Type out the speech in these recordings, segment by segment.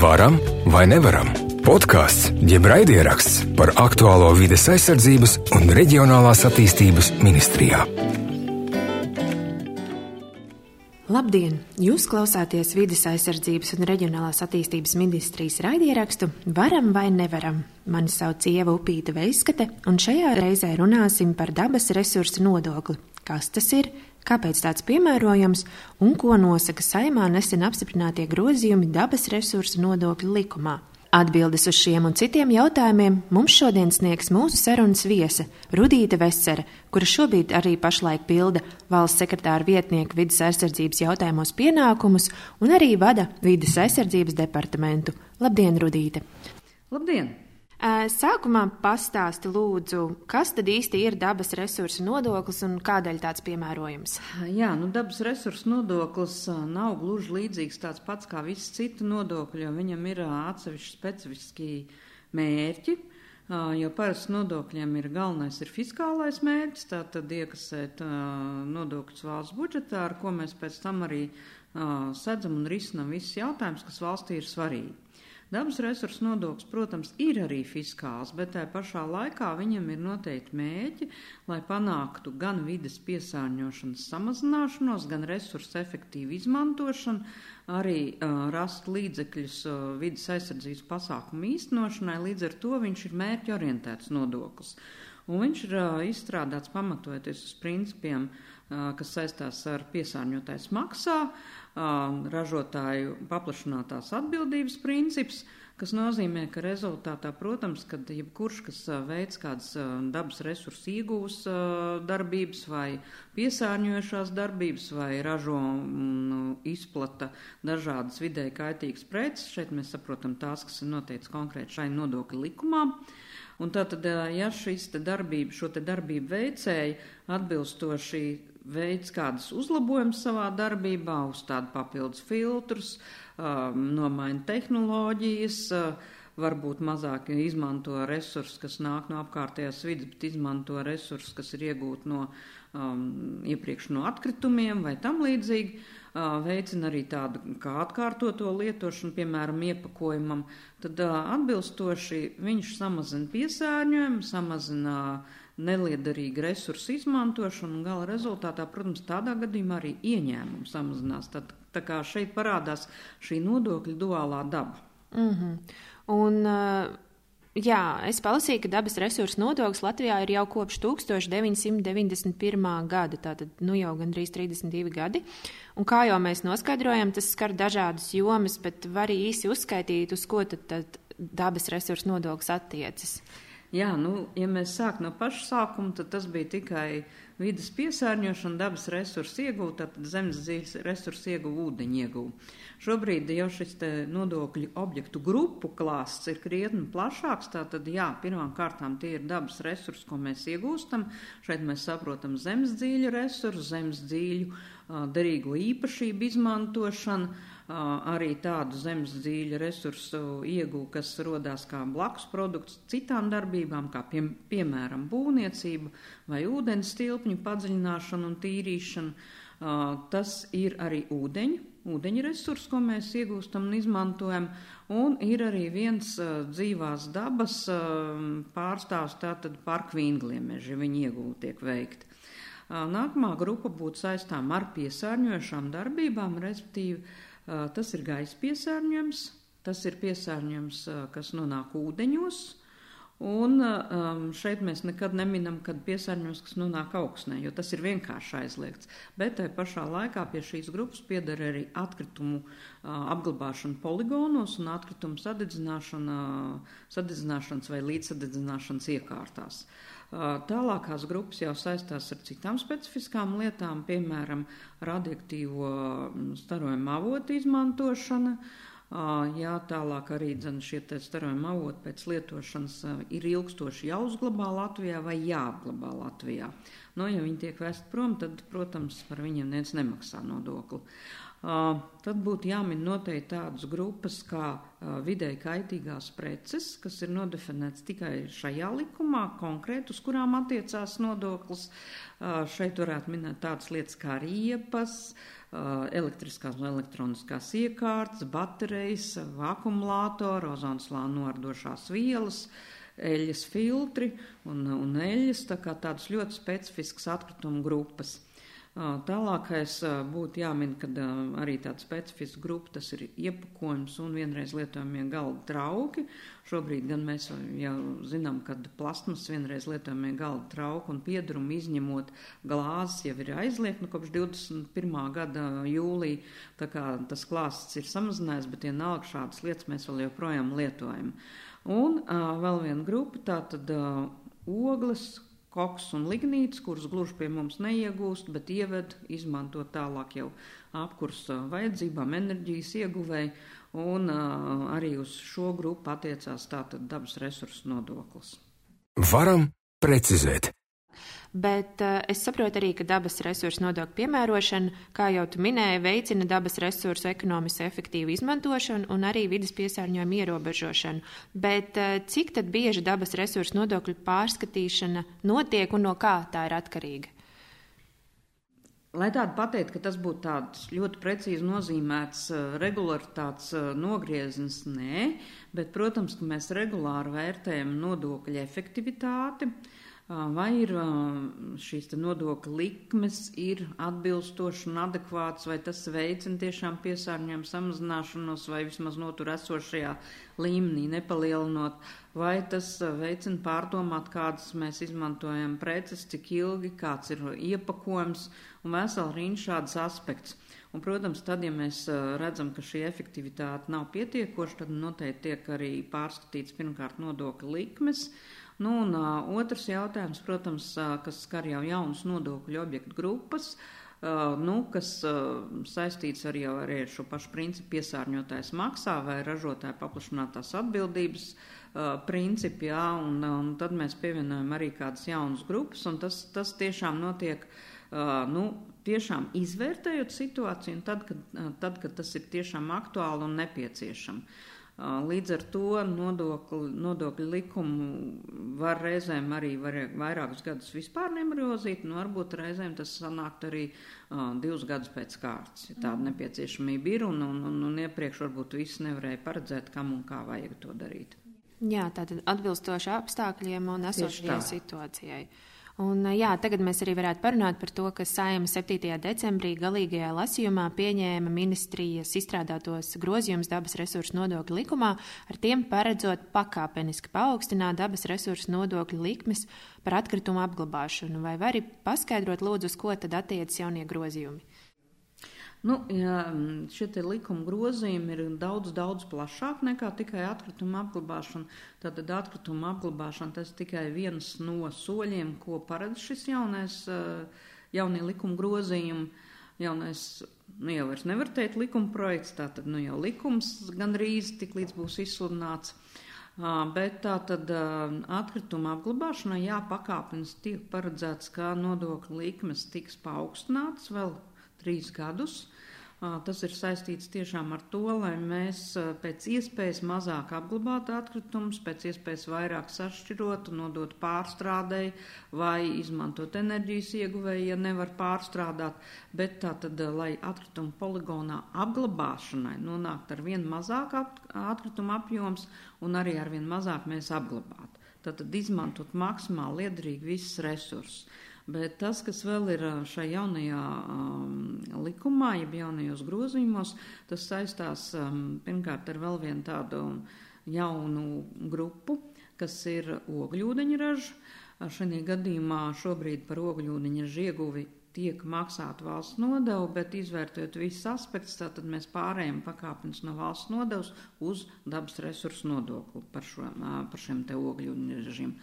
Varam vai nevaram? Podkāsts, jeb raidieraksts par aktuālo vides aizsardzības un reģionālās attīstības ministrijā. Labdien! Jūs klausāties vides aizsardzības un reģionālās attīstības ministrijas raidierakstu Varam vai nevaram? Mani sauc Ieva Upīta Veiskate, un šajā reizē runāsim par dabas resursu nodokli. Kas tas ir? Kāpēc tāds piemērojams un ko nosaka saimā nesen apstiprinātie grozījumi dabas resursu nodokļu likumā? Atbildes uz šiem un citiem jautājumiem mums šodien sniegs mūsu sarunas viesa Rudīte Vesere, kura šobrīd arī pašlaik pilda valsts sekretāra vietnieku vidas aizsardzības jautājumos pienākumus un arī vada vidas aizsardzības departamentu. Labdien, Rudīte! Labdien! Sākumā pastāsti lūdzu, kas tad īsti ir dabas resursu nodoklis un kādēļ tāds piemērojams? Jā, nu dabas resursu nodoklis nav gluži līdzīgs tāds pats kā visi citi nodokļi, jo viņam ir atsevišķi specifiski mērķi. Jo parasti nodokļiem ir galvenais ir fiskālais mērķis, tātad iekasēt nodokļus valsts budžetā, ar ko mēs pēc tam arī sedzam un risinam visus jautājumus, kas valstī ir svarīgi. Dabas resursu nodoklis, protams, ir arī fiskāls, bet tā pašā laikā viņam ir noteikti mēķi, lai panāktu gan vides piesārņošanas samazināšanos, gan resursu efektīvu izmantošanu, arī uh, rast līdzekļus uh, vidas aizsardzības pasākumu īstenošanai. Līdz ar to viņš ir mērķi orientēts nodoklis. Un viņš ir uh, izstrādāts pamatojoties uz principiem, uh, kas saistās ar piesārņotājs maksā. Ražotāju paplašinātās atbildības princips, kas nozīmē, ka rezultātā, protams, kad jebkurš, kas veids kādas dabas resursu iegūs darbības vai piesārņojušās darbības vai ražo un izplata dažādas vidēji kaitīgas preces, šeit mēs saprotam tās, kas ir noteikts konkrēti šai nodokļu likumā. Un tātad, ja šis te darbība, šo te darbību veicēji atbilstoši veids kādas uzlabojumus savā darbībā, uzstāda papildus filtrus, nomaina tehnoloģijas, varbūt mazāk izmanto resursus, kas nāk no apkārtējās vidas, bet izmanto resursus, kas ir iegūti no um, iepriekš no atkritumiem vai tam līdzīgi. Uh, veicina arī tādu kā atkārtoto lietošanu, piemēram, iepakojumam, tad uh, atbilstoši viņš samazina piesārņojumu, samazina uh, neliederīga resursu izmantošana un gala rezultātā, protams, tādā gadījumā arī ieņēmumi samazinās. Tad, tā kā šeit parādās šī nodokļa duālā daba. Mm -hmm. Un, jā, es palasīju, ka dabas resursu nodoklis Latvijā ir jau kopš 1991. gada, tātad nu jau gandrīz 32 gadi. Un kā jau mēs noskaidrojam, tas skar dažādas jomas, bet var arī īsi uzskaitīt, uz ko tad, tad dabas resursu nodoklis attiecas. Jā, nu, ja mēs sākam no paša sākuma, tad tas bija tikai vidas piesārņošana, dabas resursu iegūta, tad zemes dzīves resursu ieguva, ūdeņu ieguva. Šobrīd jau šis nodokļu objektu grupu klāsts ir krietni plašāks. Tātad, jā, pirmām kārtām tie ir dabas resursi, ko mēs iegūstam. Šeit mēs saprotam zemes dzīļu resursu, zemes dzīļu derīgo īpašību izmantošanu arī tādu zemes dzīļu resursu iegūtu, kas rodās kā blakus produkts citām darbībām, kā pie, piemēram būvniecība vai ūdens tilpņu padziļināšana un tīrīšana. Tas ir arī ūdeņi, ūdeņa resurs, ko mēs iegūstam un izmantojam, un ir arī viens dzīvās dabas pārstāvs, tātad parkvīngliemeži, viņi iegūti tiek veikti. Nākamā grupa būtu saistām ar piesārņojošām darbībām, respektīvi Tas ir gaisa piesārņojums, tas ir piesārņojums, kas nonāk ūdeņos. Un šeit mēs nekad neminam, kad piesārņojums, kas nonāk augsnē, jo tas ir vienkārši aizliegts. Bet tai pašā laikā pie šīs grupas pieder arī atkritumu apglabāšana poligonos un atkritumu sadedzināšana, sadedzināšanas vai līdzsadedzināšanas iekārtās. Uh, Tālākās grupas jau saistās ar citām specifiskām lietām, piemēram, radioaktīvo starojumu avotu izmantošana. Jā, tālāk arī šie starojuma avoti pēc lietošanas ir ilgstoši jāuzglabā Latvijā vai jāapglabā Latvijā. Nu, ja viņi tiek vest prom, tad, protams, par viņiem neviens nemaksā nodokli. Tad būtu jāmin noteikti tādas grupas kā vidēji kaitīgās preces, kas ir nodefinēts tikai šajā likumā, konkrēti uz kurām attiecās nodoklis. Šeit varētu minēt tādas lietas kā riepas, elektriskās un elektroniskās iekārtas, baterijas, akumulātori, ozonslānu noardošās vielas eļas filtri un, un eļas, tā kā tādas ļoti specifiskas atkritumu grupas. Tālākais būtu jāmin, ka arī tāda specifiska grupa tas ir iepakojums un vienreiz lietojamie galda trauki. Šobrīd gan mēs jau zinām, ka plasmas vienreiz lietojamie galda trauki un piedarumi izņemot glāzes jau ir aizliegt nu, kopš 21. gada jūlija. Tā kā tas klāsts ir samazinājies, bet vienalga šādas lietas mēs vēl joprojām lietojam. Un uh, vēl viena grupa, tā tad uh, ogles, koks un lignīts, kurus gluži pie mums neiegūst, bet ieved, izmanto tālāk jau apkursa vajadzībām, enerģijas ieguvēji, un uh, arī uz šo grupu attiecās tātad dabas resursu nodoklis. Varam precizēt. Bet uh, es saprotu arī, ka dabas resursu nodokļu piemērošana, kā jau tu minēji, veicina dabas resursu ekonomisku efektīvu izmantošanu un arī vidas piesārņojumu ierobežošanu. Bet uh, cik tad bieži dabas resursu nodokļu pārskatīšana notiek un no kā tā ir atkarīga? Lai tādu pateikt, ka tas būtu tāds ļoti precīzi nozīmēts regularitātes nogrieznis, nē, bet, protams, mēs regulāri vērtējam nodokļu efektivitāti. Uh, vai ir šīs nodokļu likmes ir atbilstoši un adekvāts, vai tas veicina tiešām piesārņojumu samazināšanos, vai vismaz notur esošajā līmenī nepalielinot, vai tas veicina pārdomāt, kādas mēs izmantojam preces, cik ilgi, kāds ir iepakojums un vesela riņa šādas aspekts. Un, protams, tad, ja mēs redzam, ka šī efektivitāte nav pietiekoša, tad noteikti tiek arī pārskatīts pirmkārt nodokļu likmes. Uh, Nu, un otrs jautājums, protams, kas skar jau jaunas nodokļu objektu grupas, uh, nu, kas uh, saistīts arī ar, šo pašu principu piesārņotājs maksā vai ražotāja paplašinātās atbildības uh, principu, jā, un, un tad mēs pievienojam arī kādas jaunas grupas, un tas, tas tiešām notiek, nu, tiešām izvērtējot situāciju, un tad, kad, tad, kad tas ir tiešām aktuāli un nepieciešams. Līdz ar to nodokļu, nodokļu likumu var reizēm arī var, vairākus gadus vispār negrozīt, un varbūt reizēm tas sanākt arī uh, divus gadus pēc kārtas, ja tāda nepieciešamība ir, un, un, un, un iepriekš varbūt viss nevarēja paredzēt, kam un kā vajag to darīt. Jā, tātad atbilstoši apstākļiem un esošajai situācijai. Un, jā, tagad mēs arī varētu parunāt par to, ka Saima 7. decembrī galīgajā lasījumā pieņēma ministrijas izstrādātos grozījumus dabas resursu nodokļu likumā, ar tiem paredzot pakāpeniski paaugstināt dabas resursu nodokļu likmes par atkritumu apglabāšanu. Vai vari paskaidrot, lūdzu, uz ko tad attiecas jaunie grozījumi? Nu, ja šie likuma grozījumi ir daudz, daudz plašāk nekā tikai atkrituma apglabāšana. Tātad atkrituma apglabāšana tas tikai viens no soļiem, ko paredz šis jaunais, eh, jaunie likuma grozījumi. Jaunais, nu jau vairs nevar teikt likuma projekts, tātad nu jau likums gandrīz tik līdz būs izsludināts. Bet tā tad atkrituma apglabāšanai jāpakāpens tiek paredzēts, ka nodokļu likmes tiks paaugstināts vēl trīs gadus. Tas ir saistīts tiešām ar to, lai mēs pēc iespējas mazāk apglabātu atkritumus, pēc iespējas vairāk sašķirotu, nodotu pārstrādēji vai izmantot enerģijas ieguvēju, ja nevar pārstrādāt, bet tā tad, lai atkritumu poligonā apglabāšanai nonākt ar vien mazāk atkritumu apjoms un arī ar vien mazāk mēs apglabātu. Tātad izmantot maksimāli liederīgi visus resursus. Bet tas, kas vēl ir šajā jaunajā um, likumā, jeb jaunajos grozījumos, tas saistās um, pirmkārt ar vēl vienu tādu jaunu grupu, kas ir ogļūdeņraža. Šajā gadījumā šobrīd par ogļūdeņraža ieguvi tiek maksāta valsts nodeva, bet izvērtējot visus aspektus, tad mēs pārējām pakāpienas no valsts nodevas uz dabas resursu nodokli par, šo, par šiem te ogļūdeņražiem,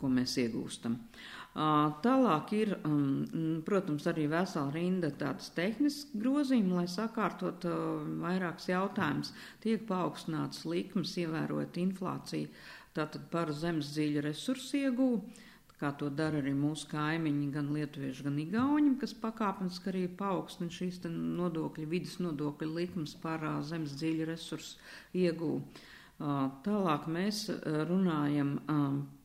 ko mēs iegūstam. Uh, Tālāk ir, um, protams, arī vesela rinda tādas tehniskas grozījuma, lai sakārtot vairākus jautājumus. Tiek paaugstināts likmes, ievērojot inflāciju, tātad par zemes dziļu resursu iegūvu. kā to dara arī mūsu kaimiņi, gan lietuvieši, gan igauņi, kas pakāpeniski arī paaugstina šīs nodokļu, vidas nodokļu likums par zemes dziļu resursu iegūvu. Tālāk mēs runājam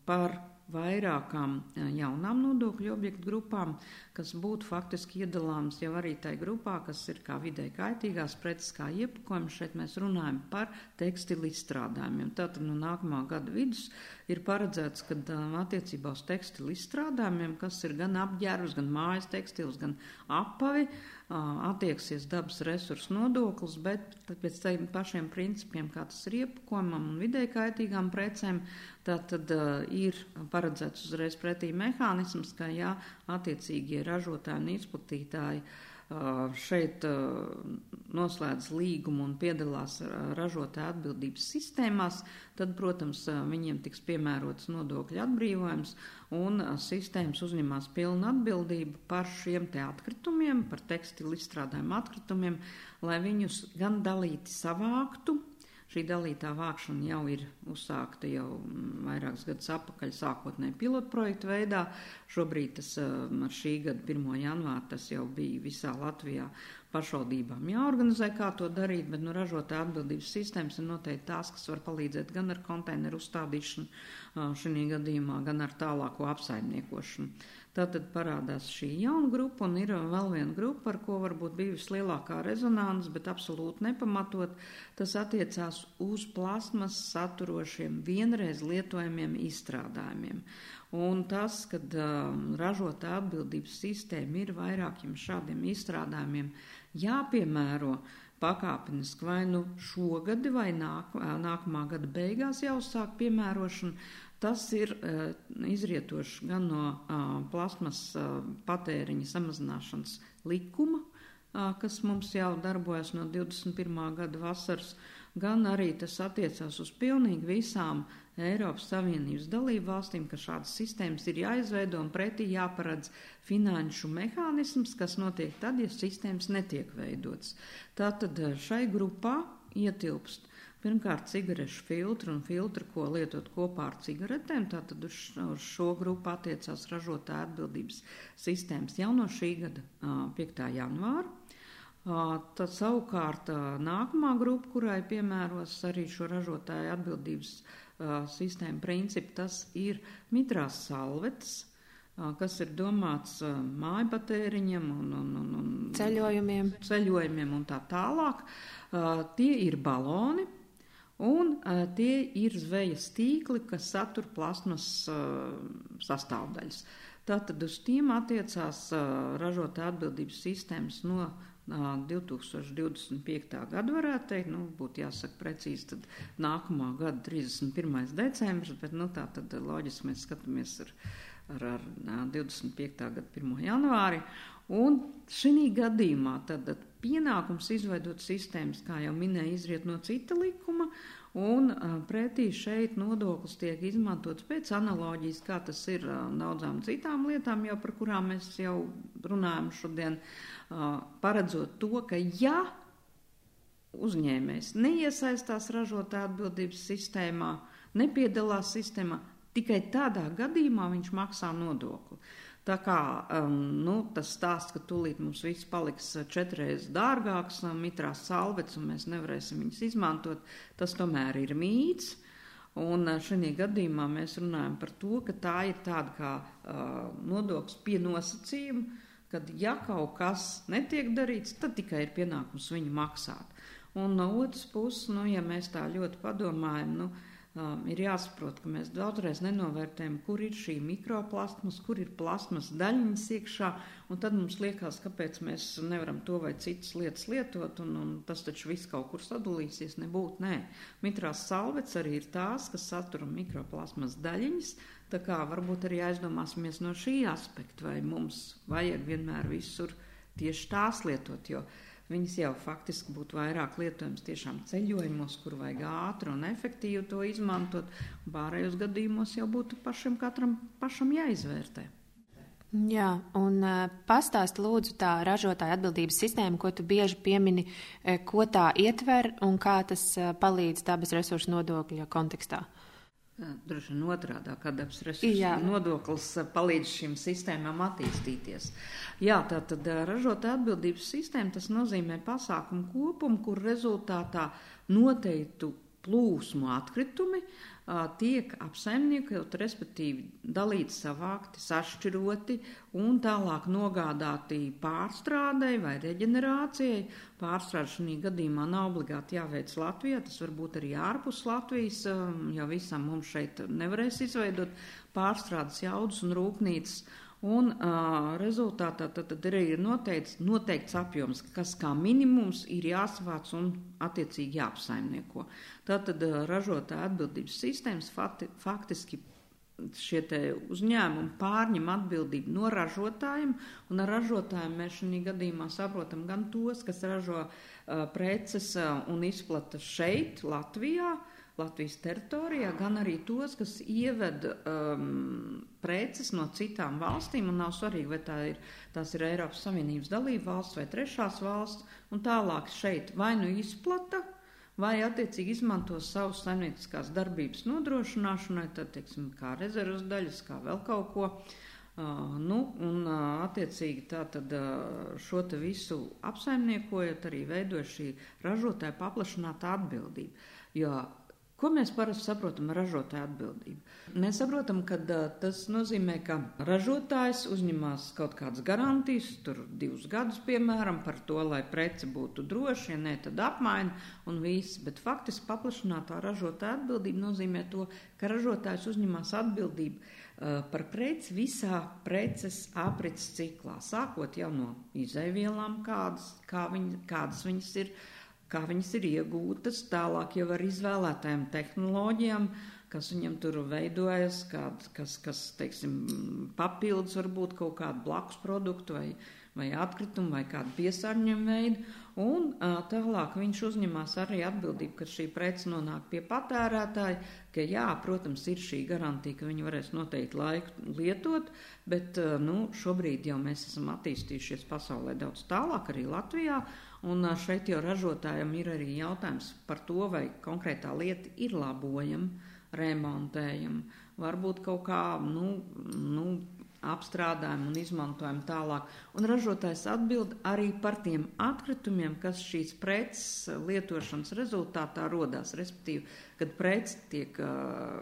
par vairākām jaunām nodokļu objektu grupām, kas būtu faktiski iedalāms jau arī tai grupā, kas ir kā vidē kaitīgās preces, kā iepakojumi. Šeit mēs runājam par tekstilu izstrādājumiem. Tātad no nākamā gada vidus ir paredzēts, ka attiecībā uz tekstilu izstrādājumiem, kas ir gan apģērbs, gan mājas tekstils, gan apavi, attieksies dabas resursu nodoklis, bet pēc tiem pašiem principiem, kā tas ir iepakojumam un vidē kaitīgām precēm, tad, tad ir paredzēts uzreiz pretī mehānisms, ka jā, attiecīgie ražotāji un izplatītāji šeit noslēdz līgumu un piedalās ražotāja atbildības sistēmās, tad, protams, viņiem tiks piemērots nodokļu atbrīvojums un sistēmas uzņemās pilnu atbildību par šiem te atkritumiem, par tekstilu izstrādājumu atkritumiem, lai viņus gan dalīti savāktu, Šī dalītā vākšana jau ir uzsākta jau vairākus gadus atpakaļ, sākotnēji pilotprojektu veidā. Šobrīd tas ar šī gada 1. janvāru tas jau bija visā Latvijā pašvaldībām jāorganizē, kā to darīt, bet nu, ražotāja atbildības sistēmas ir noteikti tās, kas var palīdzēt gan ar konteineru uzstādīšanu šī gadījumā, gan ar tālāko apsaimniekošanu. Tātad parādās šī jauna grupa, un ir vēl viena grupa, ar ko varbūt bija vislielākā rezonance, bet absolūti nepamatot. Tas attiecās uz plasmas saturošiem vienreiz lietojamiem izstrādājumiem. Un tas, kad um, ražotā atbildības sistēma ir vairākiem šādiem izstrādājumiem jāpiemēro pakāpeniski vai nu šogad vai nāk, nākamā gada beigās jāuzsāk piemērošana, Tas ir uh, izrietoši gan no uh, plasmas uh, patēriņa samazināšanas likuma, uh, kas mums jau darbojas no 21. gada vasaras, gan arī tas attiecās uz pilnīgi visām Eiropas Savienības dalību valstīm, ka šādas sistēmas ir jāizveido un pretī jāparedz finanšu mehānisms, kas notiek tad, ja sistēmas netiek veidotas. Tātad šai grupā ietilpst Pirmkārt, cigarešu filtru un filtru, ko lietot kopā ar cigaretēm. Tātad uz, šo grupu attiecās ražotāja atbildības sistēmas jau no šī gada 5. janvāra. Tad savukārt nākamā grupa, kurai piemēros arī šo ražotāju atbildības sistēmu principu, tas ir mitrās salvetes, kas ir domāts māju patēriņam un, un, un, un ceļojumiem. ceļojumiem un tā tālāk. Tie ir baloni, Un uh, tie ir zvejas tīkli, kas satur plasmas uh, sastāvdaļas. Tātad uz tiem attiecās uh, ražotāja atbildības sistēmas no uh, 2025. gada, varētu teikt, nu, būtu jāsaka precīzi, tad nākamā gada 31. decembris, bet, nu, tā tad loģiski mēs skatāmies ar, ar, ar 25. gada 1. janvāri. Un šī gadījumā tad, pienākums izveidot sistēmas, kā jau minēja, izriet no cita likuma, un pretī šeit nodoklis tiek izmantots pēc analoģijas, kā tas ir daudzām citām lietām, jau par kurām mēs jau runājam šodien, paredzot to, ka ja uzņēmējs neiesaistās ražotāja atbildības sistēmā, nepiedalās sistēmā, tikai tādā gadījumā viņš maksā nodokli. Tā kā um, nu, tas stāsts, ka tūlīt mums viss paliks uh, četreiz dārgāks, um, mitrās salvets, un mēs nevarēsim viņus izmantot, tas tomēr ir mīts. Un uh, šajā gadījumā mēs runājam par to, ka tā ir tāda kā uh, nodoklis pie nosacījuma, kad ja kaut kas netiek darīts, tad tikai ir pienākums viņu maksāt. Un no otras puses, nu, ja mēs tā ļoti padomājam, nu, uh, um, ir jāsaprot, ka mēs daudzreiz nenovērtējam, kur ir šī mikroplasmas, kur ir plasmas daļiņas iekšā, un tad mums liekas, kāpēc mēs nevaram to vai citas lietas lietot, un, un tas taču viss kaut kur sadalīsies, nebūt, nē. Mitrās salvets arī ir tās, kas satura mikroplasmas daļiņas, tā kā varbūt arī aizdomāsimies no šī aspekta, vai mums vajag vienmēr visur tieši tās lietot, jo Viņas jau faktiski būtu vairāk lietojams tiešām ceļojumos, kur vajag ātri un efektīvi to izmantot. Pārējos gadījumos jau būtu pašam katram pašam jāizvērtē. Jā, un uh, pastāst lūdzu tā ražotāja atbildības sistēma, ko tu bieži piemini, uh, ko tā ietver un kā tas uh, palīdz dabas resursu nodokļa kontekstā. Droši vien otrādā, kad resursu nodoklis palīdz šīm sistēmām attīstīties. Jā, tā tad ražotāja atbildības sistēma, tas nozīmē pasākumu kopumu, kur rezultātā noteiktu plūsmu atkritumi tiek apsaimniekot, respektīvi dalīti, savākti, sašķiroti un tālāk nogādāti pārstrādei vai reģenerācijai. Pārstrāde šī gadījumā nav obligāti jāveic Latvijā, tas var būt arī ārpus Latvijas, jo visam mums šeit nevarēs izveidot pārstrādes jaudas un rūpnīcas. Un uh, rezultātā tad, tad arī ir noteikts, noteikts apjoms, kas kā minimums ir jāsavāc un attiecīgi jāapsaimnieko. Tātad uh, ražotāja atbildības sistēmas fakti, faktiski šie uzņēmumi pārņem atbildību no ražotājiem, un ar ražotājiem mēs šajā gadījumā saprotam gan tos, kas ražo uh, preces uh, un izplata šeit, Latvijā, Latvijas teritorijā, gan arī tos, kas ieved um, preces no citām valstīm, nav svarīgi, vai tā ir, tās ir Eiropas Savienības dalība valsts vai trešās valsts, un tālāk šeit vai nu izplata, vai attiecīgi izmanto savus saimnieciskās darbības nodrošināšanai, tad, teiksim, kā rezervas daļas, kā vēl kaut ko. Uh, nu, un uh, attiecīgi tā tad uh, šo te visu apsaimniekojot, arī veido šī ražotāja paplašināta atbildība. Jo Ko mēs parasti saprotam ar ražotāju atbildību? Mēs saprotam, ka uh, tas nozīmē, ka ražotājs uzņemās kaut kādas garantijas, tur divus gadus, piemēram, par to, lai prece būtu droša, ja nē, tad apmaina un viss. Bet faktiski paplašinātā ražotāja atbildība nozīmē to, ka ražotājs uzņemās atbildību uh, par preci visā preces aprits ciklā, sākot jau no izaivielām, kādas, kā viņi, kādas viņas ir kā viņas ir iegūtas, tālāk jau ar izvēlētajām tehnoloģijām, kas viņam tur veidojas, kād, kas, kas, teiksim, papildus varbūt kaut kādu blakus produktu vai, vai atkritumu vai kādu piesārņojumu veidu. Un tālāk viņš uzņemās arī atbildību, ka šī prece nonāk pie patērētāja, ka jā, protams, ir šī garantija, ka viņi varēs noteikti laiku lietot, bet nu, šobrīd jau mēs esam attīstījušies pasaulē daudz tālāk, arī Latvijā. Un šeit jau ražotājiem ir arī jautājums par to, vai konkrētā lieta ir labojama, remontējama, varbūt kaut kā nu, nu, apstrādājam un izmantojam tālāk. Un ražotājs atbild arī par tiem atkritumiem, kas šīs preces lietošanas rezultātā rodās. Respektīvi, kad prece tiek uh,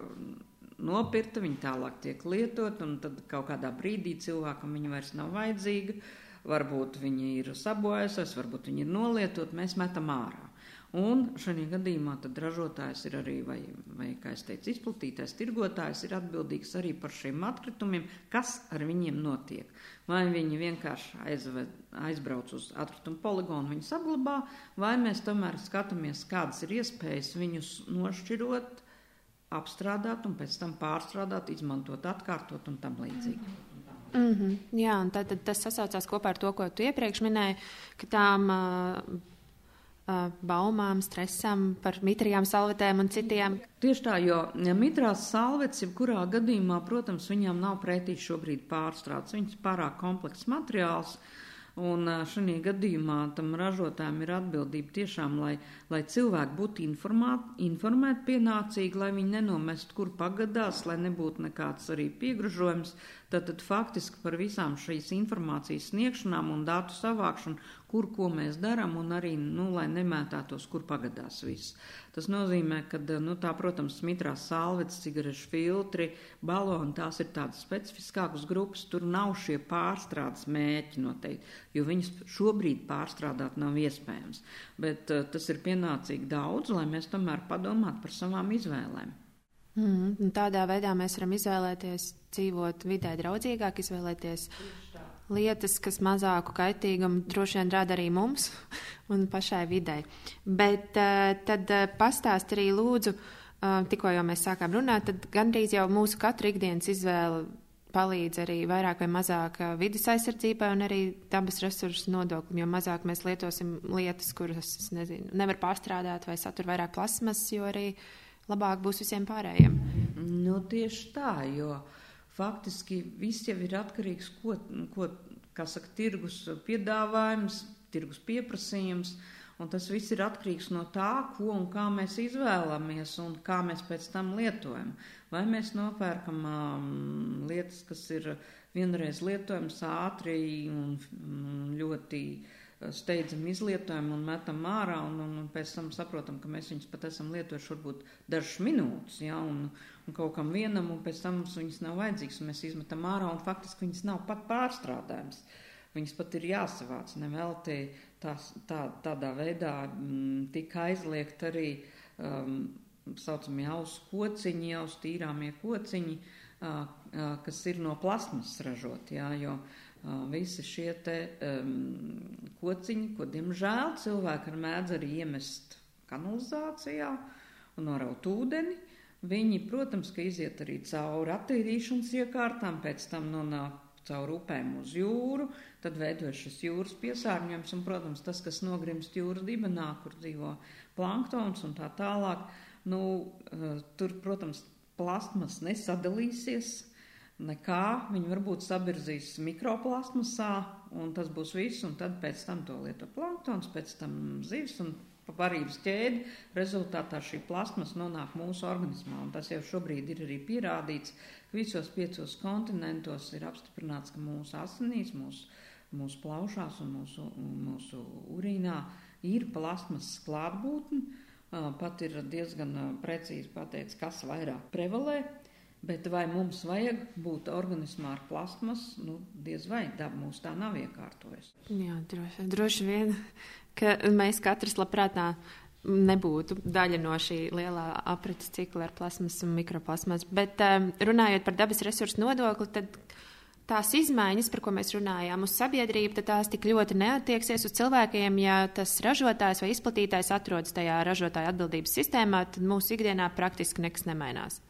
nopirkta, viņa tālāk tiek lietot, un tad kaut kādā brīdī cilvēkam viņa vairs nav vajadzīga. Varbūt viņi ir sabojājusies, varbūt viņi ir nolietot, mēs metam ārā. Un šajā gadījumā tad ražotājs ir arī, vai, vai kā es teicu, izplatītājs, tirgotājs ir atbildīgs arī par šiem atkritumiem, kas ar viņiem notiek. Vai viņi vienkārši aizved, aizbrauc uz atkritumu poligonu, viņus apglabā, vai mēs tomēr skatāmies, kādas ir iespējas viņus nošķirot, apstrādāt un pēc tam pārstrādāt, izmantot, atkārtot un tam līdzīgi. Mm -hmm. Jā, un tad, tad tas sasaucās kopā ar to, ko tu iepriekš minēji, ka tām uh, baumām, stresam par mitrijām, salvetēm un citiem. Tieši tā, jo ja mitrās salvetes, jebkurā gadījumā, protams, viņām nav pretī šobrīd pārstrādes. Viņas pārāk komplekss materiāls. Un šajā gadījumā tam ražotājiem ir atbildība tiešām, lai, lai cilvēki būtu informēti pienācīgi, lai viņi nenomestu, kur pagadās, lai nebūtu nekāds arī piegružojums. Tad, tad faktiski par visām šīs informācijas sniegšanām un datu savākšanu, kur ko mēs darām, un arī, nu, lai nemētātos, kur pagadās viss. Tas nozīmē, ka, nu, tā, protams, mitrās salvetes, cigarešu filtri, baloni, tās ir tādas specifiskākas grupas, tur nav šie pārstrādes mēķi noteikti, jo viņas šobrīd pārstrādāt nav iespējams. Bet uh, tas ir pienācīgi daudz, lai mēs tomēr padomātu par savām izvēlēm. Mm, tādā veidā mēs varam izvēlēties dzīvot vidē draudzīgāk, izvēlēties lietas, kas mazāku kaitīgumu droši vien rada arī mums un pašai videi. Bet uh, tad uh, pastāst arī lūdzu, uh, tikko jau mēs sākām runāt, tad gandrīz jau mūsu katru ikdienas izvēle palīdz arī vairāk vai mazāk vidas aizsardzībai un arī dabas resursu nodoklim, jo mazāk mēs lietosim lietas, kuras, nezinu, nevar pārstrādāt vai satur vairāk plasmas, jo arī labāk būs visiem pārējiem. Nu, tieši tā, jo uh, faktiski viss jau ir atkarīgs ko, ko saka, tirgus piedāvājums, tirgus pieprasījums. Un tas viss ir atkarīgs no tā, ko un kā mēs izvēlamies un kā mēs pēc tam lietojam. Vai mēs nopērkam um, lietas, kas ir vienreiz lietojams ātri un, un ļoti steidzam izlietojam un metam ārā, un, un, un pēc tam saprotam, ka mēs viņus pat esam lietojuši varbūt dažas minūtes, ja, un kaut kam vienam, un pēc tam mums viņas nav vajadzīgas, un mēs izmetam ārā, un faktiski viņas nav pat pārstrādājums. Viņas pat ir jāsavāc, nevelti tās, tā, tādā veidā m, mm, tika aizliegt arī um, saucamie ausu kociņi, ausu tīrāmie kociņi, uh, uh, kas ir no plasmas ražot, jā, jo uh, visi šie te um, kociņi, ko diemžēl cilvēki ar mēdz arī iemest kanalizācijā un noraut ūdeni, viņi, protams, ka iziet arī cauri attīrīšanas iekārtām, pēc tam nonāk caur upēm uz jūru, tad veidojas šis jūras piesārņojums, un, protams, tas, kas nogrimst jūras dibenā, kur dzīvo planktons un tā tālāk, nu, uh, tur, protams, plastmas nesadalīsies nekā, viņi varbūt sabirzīs mikroplasmasā, un tas būs viss, un tad pēc tam to lieto planktons, pēc tam zivs, un varības ķēdi, rezultātā šī plasmas nonāk mūsu organismā. Un tas jau šobrīd ir arī pierādīts, ka visos piecos kontinentos ir apstiprināts, ka mūsu asinīs, mūsu, mūsu plaušās un mūsu, mūsu urīnā ir plasmas klātbūtne. Pat ir diezgan precīzi pateikts, kas vairāk prevalē. Bet vai mums vajag būt organismā ar plasmas? Nu, diez vai daba mūs tā nav iekārtojusi. Jā, droši, droši vien ka mēs katrs labprāt nebūtu daļa no šī lielā aprits cikla ar plasmas un mikroplasmas. Bet um, runājot par dabas resursu nodokli, tad tās izmaiņas, par ko mēs runājām, uz sabiedrību, tad tās tik ļoti neatieksies uz cilvēkiem, ja tas ražotājs vai izplatītājs atrodas tajā ražotāja atbildības sistēmā, tad mūsu ikdienā praktiski nekas nemainās.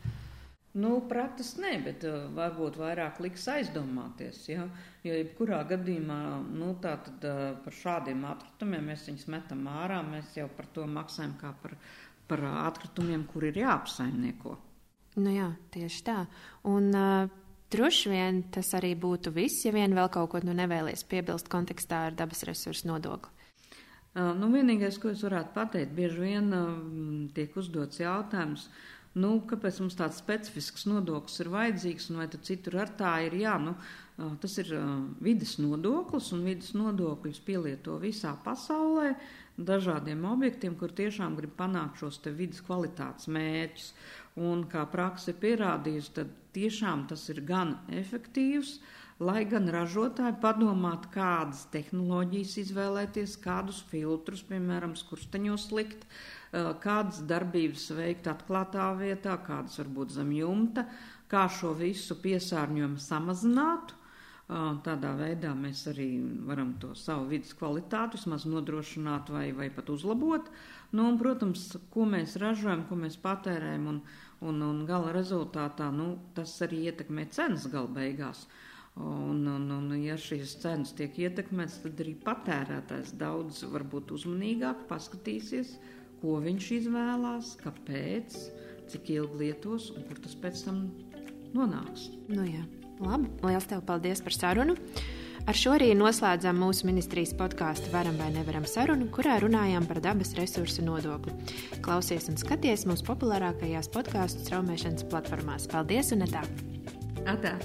Nu, praktis nē, bet uh, varbūt vairāk liks aizdomāties. Ja? Jo, jebkurā gadījumā, nu, tā tad uh, par šādiem atkritumiem mēs viņus metam ārā, mēs jau par to maksājam kā par, par atkritumiem, kur ir jāapsaimnieko. Nu jā, tieši tā. Un, uh, Droši vien tas arī būtu viss, ja vien vēl kaut ko nu nevēlies piebilst kontekstā ar dabas resursu nodokli. Uh, nu, vienīgais, ko es varētu pateikt, bieži vien uh, tiek uzdots jautājums, uh, Nu, kāpēc mums tāds specifisks nodoklis ir vajadzīgs, un vai tad citur ar tā ir? Jā, nu, tas ir vidas nodoklis, un vidas nodokļus pielieto visā pasaulē dažādiem objektiem, kur tiešām grib panākt šos te vidas kvalitātes mērķus. Un kā praksa ir pierādījusi, tad tiešām tas ir gan efektīvs, lai gan ražotāji padomātu, kādas tehnoloģijas izvēlēties, kādus filtrus, piemēram, skursteņos likt, uh, kādas darbības veikt atklātā vietā, kādas varbūt zem jumta, kā šo visu piesārņojumu samazināt. Eh, tādā veidā mēs arī varam to savu vidas kvalitāti vismaz nodrošināt vai, vai pat uzlabot. Nu, un, protams, ko mēs ražojam, ko mēs patērējam, un, un, un gala rezultātā nu, tas arī ietekmē cenas gala beigās. Un, un, un, ja šīs cenas tiek ietekmētas, tad arī patērētājs daudz varbūt uzmanīgāk paskatīsies, ko viņš izvēlās, kāpēc, cik ilgi lietos un kur tas pēc tam nonāks. Nu jā, labi. Lielas tev paldies par sarunu! Ar šo arī noslēdzam mūsu ministrijas podkāstu Varam vai nevaram sarunu, kurā runājām par dabas resursu nodokli. Klausies un skaties mūsu populārākajās podkāstu straumēšanas platformās. Paldies un tā! Atā!